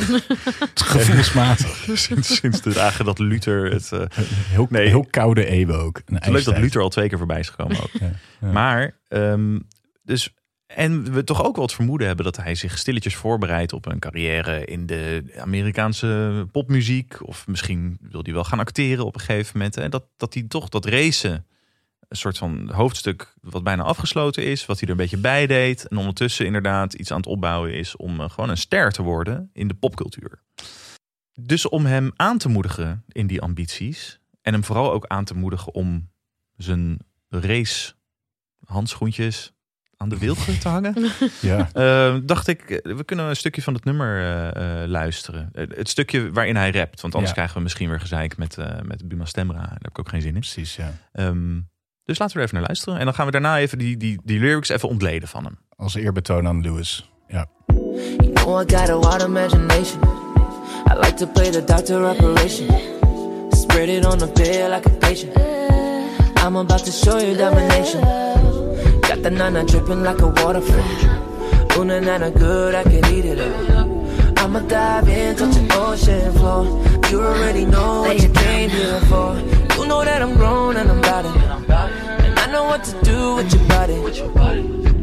gevoelsmatig. sinds, sinds de dagen dat Luther het... eh, Heel, Nee. heel koude eeuwen ook. Een Het is leuk dat. Luther al twee keer voorbij is gekomen ook. Ja, ja. Maar, ehm, dus, en we toch ook wel het vermoeden hebben dat hij zich stilletjes voorbereidt op een carrière in de Amerikaanse popmuziek. Of misschien wil hij wel gaan acteren op een gegeven moment. En dat, dat hij toch dat racen, een soort van hoofdstuk wat bijna afgesloten is. Wat hij er een beetje bij deed. En ondertussen inderdaad iets aan het opbouwen is om eh, gewoon een ster te worden in de popcultuur. Dus om hem aan te moedigen in die ambities. En hem vooral ook aan te moedigen om zijn race handschoentjes aan de wilgen te hangen. Ja. Eh, dacht ik, we kunnen een stukje van het nummer eh, eh, luisteren. Eh, het stukje waarin hij rapt. Want anders Ja. krijgen we misschien weer gezeik met, eh met Buma Stemra. Daar heb ik ook geen zin in. Precies, ja. Ehm, dus laten we er even naar luisteren. En dan gaan we daarna even die, die, die lyrics even ontleden van hem. Als eerbetoon aan Lewis. Ja. You know I got a wild imagination. I like to play the doctor operation. Spread it on the bed like a patient. I'm about to show you domination. The nana dripping like a waterfall. Ooh, na na na, good, I can eat it up. I'ma dive in, touch the ocean floor. You already know what you came here for. You know that I'm grown and I'm about it. And I know what to do with your body.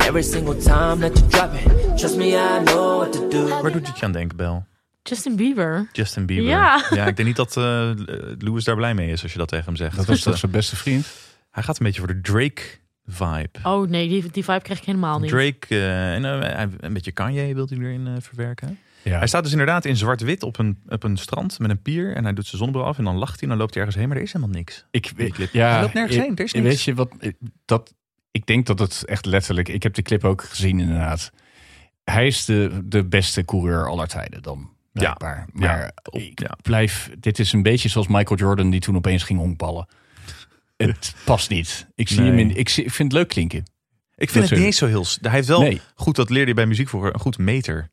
Every single time that you drop it. Trust me, I know what to do. Waar doet het je aan denken, Bel? Justin Bieber. Justin Bieber. Ja. ja, ik denk niet dat eh Lewis daar blij mee is als je dat tegen hem zegt. Dat was Want, toch eh, zijn beste vriend? hij gaat een beetje voor de Drake-vibe. Oh nee, die, die vibe krijg ik helemaal niet. Drake eh, en eh, een beetje Kanye wil hij erin eh, verwerken. Ja. Hij staat dus inderdaad in zwart-wit op een, op een strand met een pier. En hij doet zijn zonnebril af en dan lacht hij en dan loopt hij ergens heen. Maar er is helemaal niks. Ik, clip. ja, Hij loopt nergens ik- heen, er is Weet niks. je wat? Dat, ik denk dat het echt letterlijk. Ik heb de clip ook gezien, inderdaad. Hij is de, de beste coureur aller tijden dan. Blijkbaar. Ja, Maar ik blijf. Dit is een beetje zoals Michael Jordan, die toen opeens ging honkballen. Het past niet. Ik, zie Nee. hem in, ik, zie, ik vind het leuk klinken. Ik vind het niet eens zo heel... Hij heeft wel, Nee. goed dat leerde je bij muziek voor een goed meter.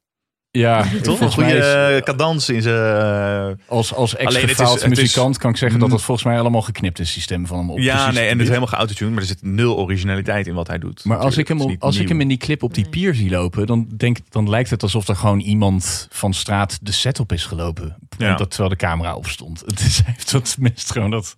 Ja, Toch? Een volgens goede eh, cadans in zijn... eh, als, als Alleen het is- ex-gefaald het is- muzikant kan ik zeggen dat het volgens mij allemaal geknipt is, systeem van hem op. ja, precies nee, en het is helemaal geautotuned. Maar er zit nul originaliteit in wat hij doet. Maar als ik, hem, als ik hem in die clip op die pier zie lopen, dan, denk, dan lijkt het alsof er gewoon iemand van straat de set op is gelopen. Ja. Dat terwijl de camera op stond. Het is, hij heeft wat mist gewoon dat.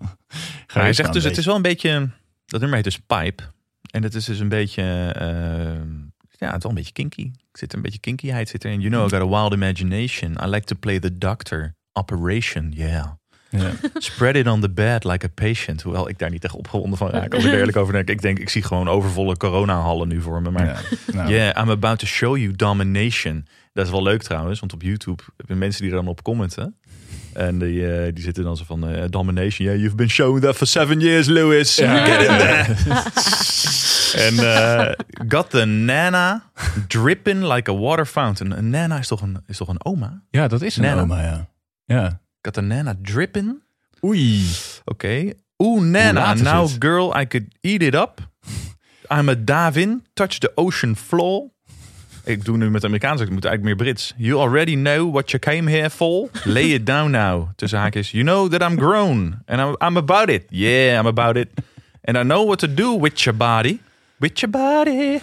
Maar hij zegt dus, het is wel een beetje... Dat nummer heet dus Pipe. En het is dus een beetje... eh, ja, het is wel een beetje kinky. Er zit een beetje kinkyheid zit erin. You know, I got a wild imagination. I like to play the doctor. Operation, yeah. Ja. Spread it on the bed like a patient. Hoewel ik daar niet echt opgewonden van raak. Als ik er eerlijk over denk. Ik denk, ik zie gewoon overvolle coronahallen nu voor me. Maar Ja, nou, yeah, I'm about to show you domination. Dat is wel leuk trouwens, want op YouTube heb je mensen die er dan op commenten. En die, eh, die zitten dan zo van, eh, domination, yeah, you've been showing that for seven years, Lewis. Get in there. en eh, got the nana dripping like a water fountain. Een nana is toch een, is toch een oma? ja, dat is een Nana. oma, ja. Ja. Got the nana dripping? Oei. Oké. Oeh, Nana, now girl, I could eat it up. I'm a Davin, touch the ocean floor. Ik doe nu met Amerikaans, ik moet eigenlijk meer Brits. You already know what you came here for. Lay it down now. Tussen haakjes. You know that I'm grown. And I'm, I'm about it. Yeah, I'm about it. And I know what to do with your body. With your body.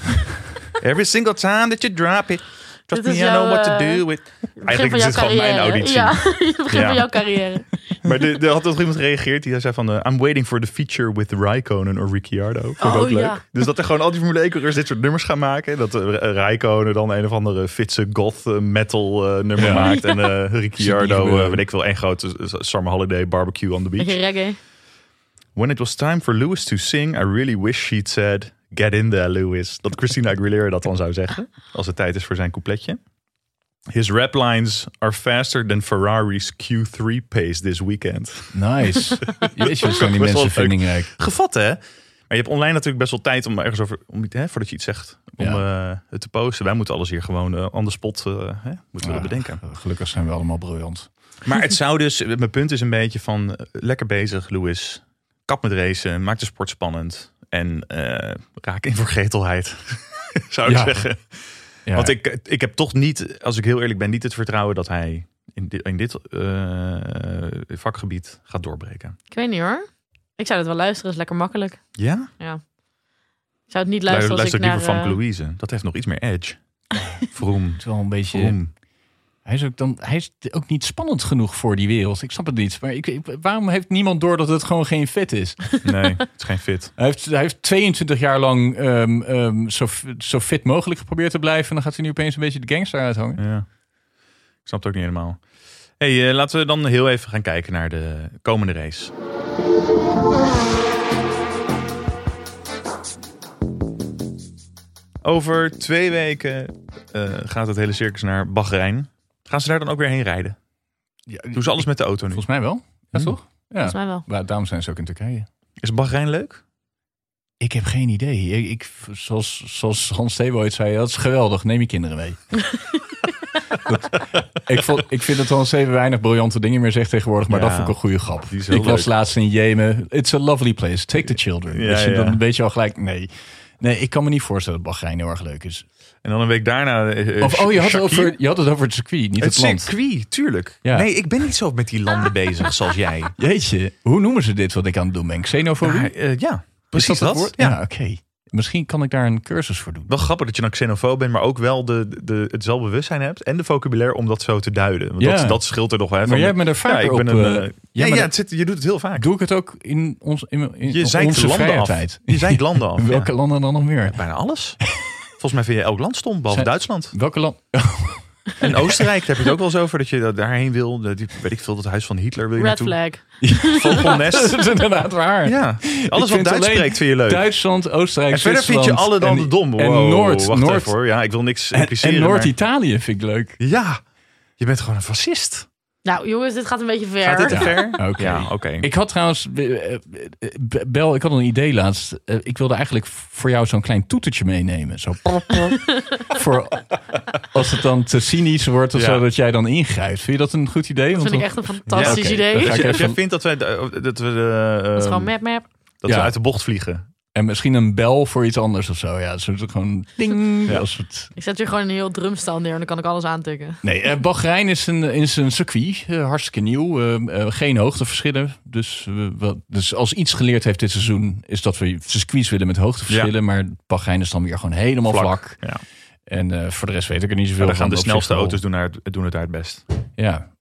Every single time that you drop it. Trust me, I know what to eh, do with... Eigenlijk is dit gewoon mijn auditie. Ja, het begin Ja. van jouw carrière. Maar er had toch iemand gereageerd die zei van... eh, I'm waiting for the feature with Raikkonen or Ricciardo. Vond ik Oh, ook leuk. ja. Dus dat er gewoon al die Formule 1-coureurs dit soort nummers gaan maken. Dat uh, Raikkonen dan een of andere fitse goth eh, metal eh, nummer Ja. maakt. En eh Ricciardo, eh, weet ik wel, één grote eh, Summer Holiday barbecue on the beach. Beetje reggae. When it was time for Lewis to sing, I really wish she'd said, get in there Lewis. Dat Christina Aguilera dat dan zou zeggen, als het tijd is voor zijn coupletje. His rap lines are faster than Ferrari's Q3 pace this weekend. Nice. Jeetje, wat zijn die mensen vindingrijk. Gevat hè? Maar je hebt online natuurlijk best wel tijd om ergens over, om, hè, voordat je iets zegt, om eh, het te posten. Wij moeten alles hier gewoon eh, on the spot eh, hè, moeten we Ja, dat bedenken. Gelukkig zijn we allemaal briljant. Maar het zou dus, mijn punt is een beetje van lekker bezig, Louis. Kap met racen, maak de sport spannend. En eh, raak in vergetelheid, zou ik Ja. zeggen. Ja. Want ik, ik heb toch niet, als ik heel eerlijk ben, niet het vertrouwen dat hij in dit, in dit eh, vakgebied gaat doorbreken. Ik weet niet hoor. Ik zou het wel luisteren, is lekker makkelijk. Ja? Ja. Ik zou het niet Luister, luisteren als luister ik naar... liever van eh, Louise. Dat heeft nog iets meer edge. Vroom. Het is wel een beetje... Vroom. Hij is, ook dan, hij is ook niet spannend genoeg voor die wereld. Ik snap het niet. Maar ik, waarom heeft niemand door dat het gewoon geen fit is? Nee, het is geen fit. Hij heeft, hij heeft 22 jaar lang ehm, ehm, zo, zo fit mogelijk geprobeerd te blijven. En dan gaat hij nu opeens een beetje de gangster uithangen. Ja. Ik snap het ook niet helemaal. Hey, eh, laten we dan heel even gaan kijken naar de komende race. Over twee weken eh, gaat het hele circus naar Bahrein. Gaan ze daar dan ook weer heen rijden? Doen ze alles met de auto nu? Volgens mij wel. Ja, Hmm. toch? Ja. Volgens mij wel. Maar daarom zijn ze ook in Turkije. Is Bahrein leuk? Ik heb geen idee. Ik, ik, zoals, zoals Hans ooit zei, dat is geweldig. Neem je kinderen mee. Dat- ik, vond, ik vind dat Hans Stevo weinig briljante dingen meer zegt tegenwoordig. Maar Ja, dat vond ik een goede grap. Ik was leuk. laatst in Jemen. It's a lovely place. Take the children. Ja, dus je, ja. dan weet je al gelijk, nee. Nee, ik kan me niet voorstellen dat Bahrein heel erg leuk is. En dan een week daarna... eh, Of, oh, je had, over, je had het over het circuit, niet het, Het land. circuit, tuurlijk. Ja. Nee, ik ben niet zo met die landen bezig zoals jij. Jeetje, hoe noemen ze dit wat ik aan het doen ben? Xenofobie? Ja, eh, ja precies dat. woord? Ja. Ja, oké. Misschien kan ik daar een cursus voor doen. Wel grappig dat je dan xenofoob bent, maar ook wel de, de, het zelfbewustzijn hebt en de vocabulaire om dat zo te duiden. Want Ja. dat, dat scheelt er nog wel. Maar van jij de- hebt me er ja, ik ben op, een, eh, eh, ja, ja, maar ja, dat- het zit, je doet het heel vaak. Doe ik het ook in, ons, in, in je onze landen vrije af. tijd? Je zeikt landen af. Welke ja. landen dan nog meer? Bijna alles. Volgens mij vind je elk land stom, behalve Zijn- Duitsland. Welke land? En Oostenrijk, daar heb je het ook wel eens over dat je daarheen wil. De- Die, weet ik veel, dat huis van Hitler wil je Red naartoe. flag. Vogelnest. dat is inderdaad waar. Ja, Ik alles wat vind Duits alleen spreekt vind je leuk. Duitsland, Oostenrijk, en verder vind je Zwitserland alle dan en- de dom. En Wow, Noord, wacht Noord, even hoor. Ja, ik wil niks en, impliceren. en maar- Noord-Italië vind ik leuk. Ja, je bent gewoon een fascist. Nou jongens, dit gaat een beetje ver. Gaat dit te ver? Oké. Ja, oké. Ik had trouwens, eh, eh, Bel, ik had een idee laatst. Eh, Ik wilde eigenlijk voor jou zo'n klein toetertje meenemen. Zo. voor als het dan te cynisch wordt of Ja. zo, dat jij dan ingrijpt. Vind je dat een goed idee? Dat Want vind ik echt een fantastisch Ja, idee. Als jij vindt dat, wij, dat we de, Dat is ehm, gewoon map map. dat Ja. we uit de bocht vliegen. En misschien een bel voor iets anders of zo. Ja, zo is het gewoon ding. Ja. Als het... Ik zet hier gewoon een heel drumstel neer en dan kan ik alles aantikken. Nee, eh, Bahrein is een, is een circuit. eh, hartstikke nieuw. eh, eh, geen hoogteverschillen. Dus, wat, dus als iets geleerd heeft dit seizoen... is dat we circuits willen met hoogteverschillen. Maar Bahrein is dan weer gewoon helemaal vlak. Ja. En eh, voor de rest weet ik er niet zoveel Maar dan gaan de snelste auto's doen, naar, het- doen het daar het best. Ja.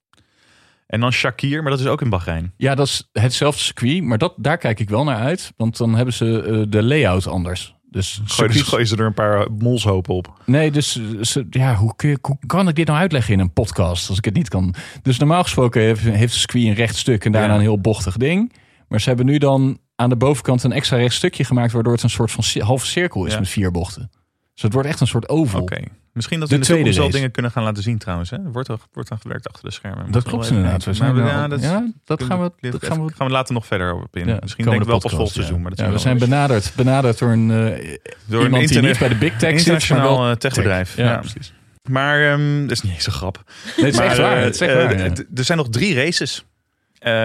En dan Shakir, maar dat is ook in Bahrein. ja, dat is hetzelfde circuit. Maar dat, daar kijk ik wel naar uit. Want dan hebben ze eh, de layout anders. Dus Gooi, dus circuits- ze er een paar molshopen op. Nee, dus eh, ze, ja, hoe, kun je- hoe kan ik dit nou uitleggen in een podcast als ik het niet kan? Dus normaal gesproken heeft, heeft de circuit een recht stuk en daarna Ja. een heel bochtig ding. Maar ze hebben nu dan aan de bovenkant een extra recht stukje gemaakt, waardoor het een soort van halve cirkel is Ja. met vier bochten. Dus het wordt echt een soort oval. Oké. Misschien dat De we in de toekomst tweede wel dingen kunnen gaan laten zien trouwens. Hè? Er wordt, al- wordt aan gewerkt achter de schermen. Dat klopt inderdaad. We zijn ja, dat, ja, dat gaan we, even- dat gaan we, gaan we later nog verder op in. ja, Misschien denk ik wel pas podcast, volgend seizoen. Maar dat Ja, we zijn benaderd, benaderd door een, eh, Door een internet- bij de big tech zit, internationaal wel eh, techbedrijf. Ja, Ja, precies. Maar ehm, dat is niet eens een grap. Nee, het is maar, echt waar. eh, Het is echt waar, Er zijn nog drie races.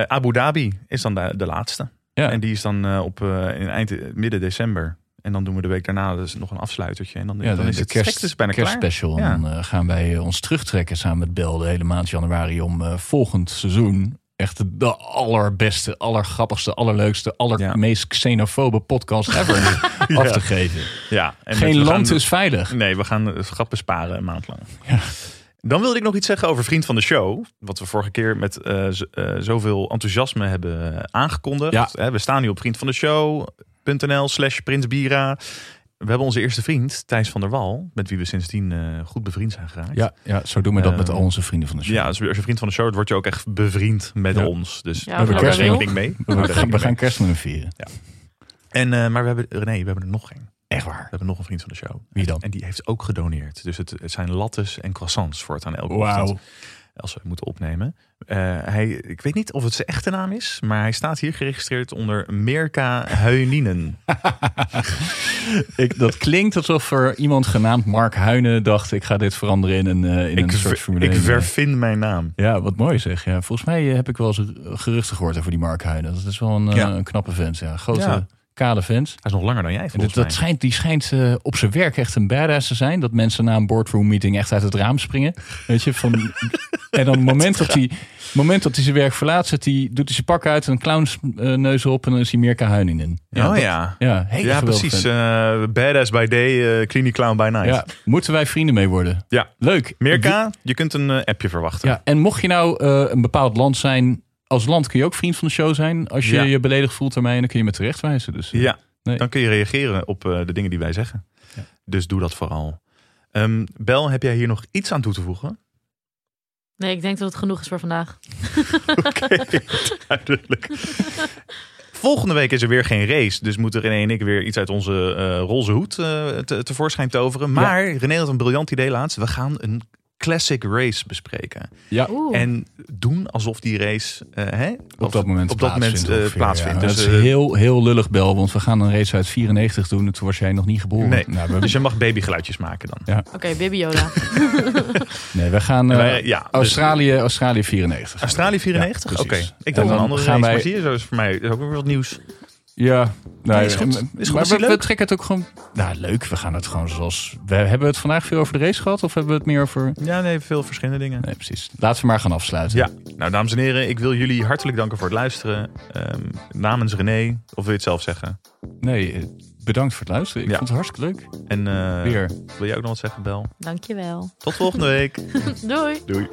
Abu Dhabi is dan de, de laatste. En die is dan op in eind midden december. En dan doen we de week daarna dus nog een afsluitertje. En dan, Ja, dan de, is de het kerst, is bijna kerstspecial. En dan eh, gaan wij eh, ons terugtrekken samen met Bel de hele maand januari om eh, volgend seizoen echt de allerbeste, allergrappigste, allerleukste, allermeest xenofobe podcast ever af te geven. Ja, en Geen land gaan- is veilig. Nee, we gaan grappen sparen een maand lang. Ja. Dan wilde ik nog iets zeggen over Vriend van de Show. Wat we vorige keer met zoveel enthousiasme hebben aangekondigd. Ja. We staan nu op vriendvandeshow.nl slash prinsbira. we hebben onze eerste vriend, Thijs van der Wal, met wie we sindsdien eh, goed bevriend zijn geraakt. Ja, ja, zo doen we dat met Eh, al onze vrienden van de show. Ja, als je als je vriend van de show wordt, word je ook echt bevriend met Ja. ons. Dus Ja, we hou kerst- rekening mee. we, gaan, we gaan kerst met hem vieren. mee. En, eh, maar we hebben, René, we hebben er nog geen. Echt We waar. hebben nog een vriend van de show. Wie dan? En die heeft ook gedoneerd. Dus het, het zijn lattes en croissants voor het aan elke Wauw. ochtend. Als we moeten opnemen. Eh, hij, ik weet niet of het zijn echte naam is. Maar hij staat hier geregistreerd onder Mirka Huininen. Ik, dat klinkt alsof er iemand genaamd Mark Huinen dacht... ik ga dit veranderen in een, eh, in ik een soort Formule ik 1. vervind mijn naam. Ja, wat mooi zeg. Ja, volgens mij eh, heb ik wel eens geruchten gehoord over die Mark Huinen. Dat is wel een, eh, Ja. een knappe vent. Ja. Grote, Ja. Kale vent. Hij is nog langer dan jij En volgens dat, dat schijnt, die schijnt eh, op zijn werk echt een badass te zijn. Dat mensen na een boardroom meeting echt uit het raam springen. Weet je, van, en dan het moment dat hij moment dat hij zijn werk verlaat, zet hij, doet hij zijn pak uit, een clownsneus op en dan is hij Mirka Huinin in. oh dat- ja. Ja, Ja, precies. eh, badass by day, eh clinic clown by night. Ja, moeten wij vrienden mee worden? Ja. Leuk. Mirka, je kunt een eh, appje verwachten. Ja, en mocht je nou eh, een bepaald land zijn, als land kun je ook vriend van de show zijn. Als je Ja. je beledigd voelt ermee, dan kun je me terechtwijzen. Dus, eh, Ja, Nee. dan kun je reageren op eh, de dingen die wij zeggen. Ja. Dus doe dat vooral. Ehm, Bel, heb jij hier nog iets aan toe te voegen? Nee, ik denk dat het genoeg is voor vandaag. Oké, duidelijk. Volgende week is er weer geen race. Dus moeten René en ik weer iets uit onze eh roze hoed eh, te, tevoorschijn toveren. Maar René had een briljant idee laatst. We gaan een classic race bespreken. Ja, Oeh. En doen alsof die race eh, hè, op dat moment op dat moment plaatsvindt. eh, ongeveer, plaatsvindt. ja. Dus, dat is eh, heel, heel lullig, Bel, want we gaan een race uit 94 doen. en Toen was jij nog niet geboren. Nee. Nou, we, Dus je mag babygeluidjes maken dan. Ja. Oké, Baby Yoda. nee, we gaan wij- ja, dus- Australië, Australië 94. Australië 94? Ja, Oké. Ik dacht een dan andere gaan race. wij- Maar zie je, zo is voor mij is ook weer wat nieuws. Ja, nou, is goed. Is goed. maar we, we leuk? trekken het ook gewoon. Nou, leuk. We gaan het gewoon zoals. We hebben het vandaag veel over de race gehad, of hebben we het meer over. Ja, nee, veel verschillende dingen. Nee, precies. Laten we maar gaan afsluiten. Ja, nou dames en heren, ik wil jullie hartelijk danken voor het luisteren. Ehm, namens René, of wil je het zelf zeggen? Nee, eh, bedankt voor het luisteren. Ik Ja. vond het hartstikke leuk. En eh, Weer. wil jij ook nog wat zeggen, Bel? Dankjewel. Tot volgende week. Doei. Doei.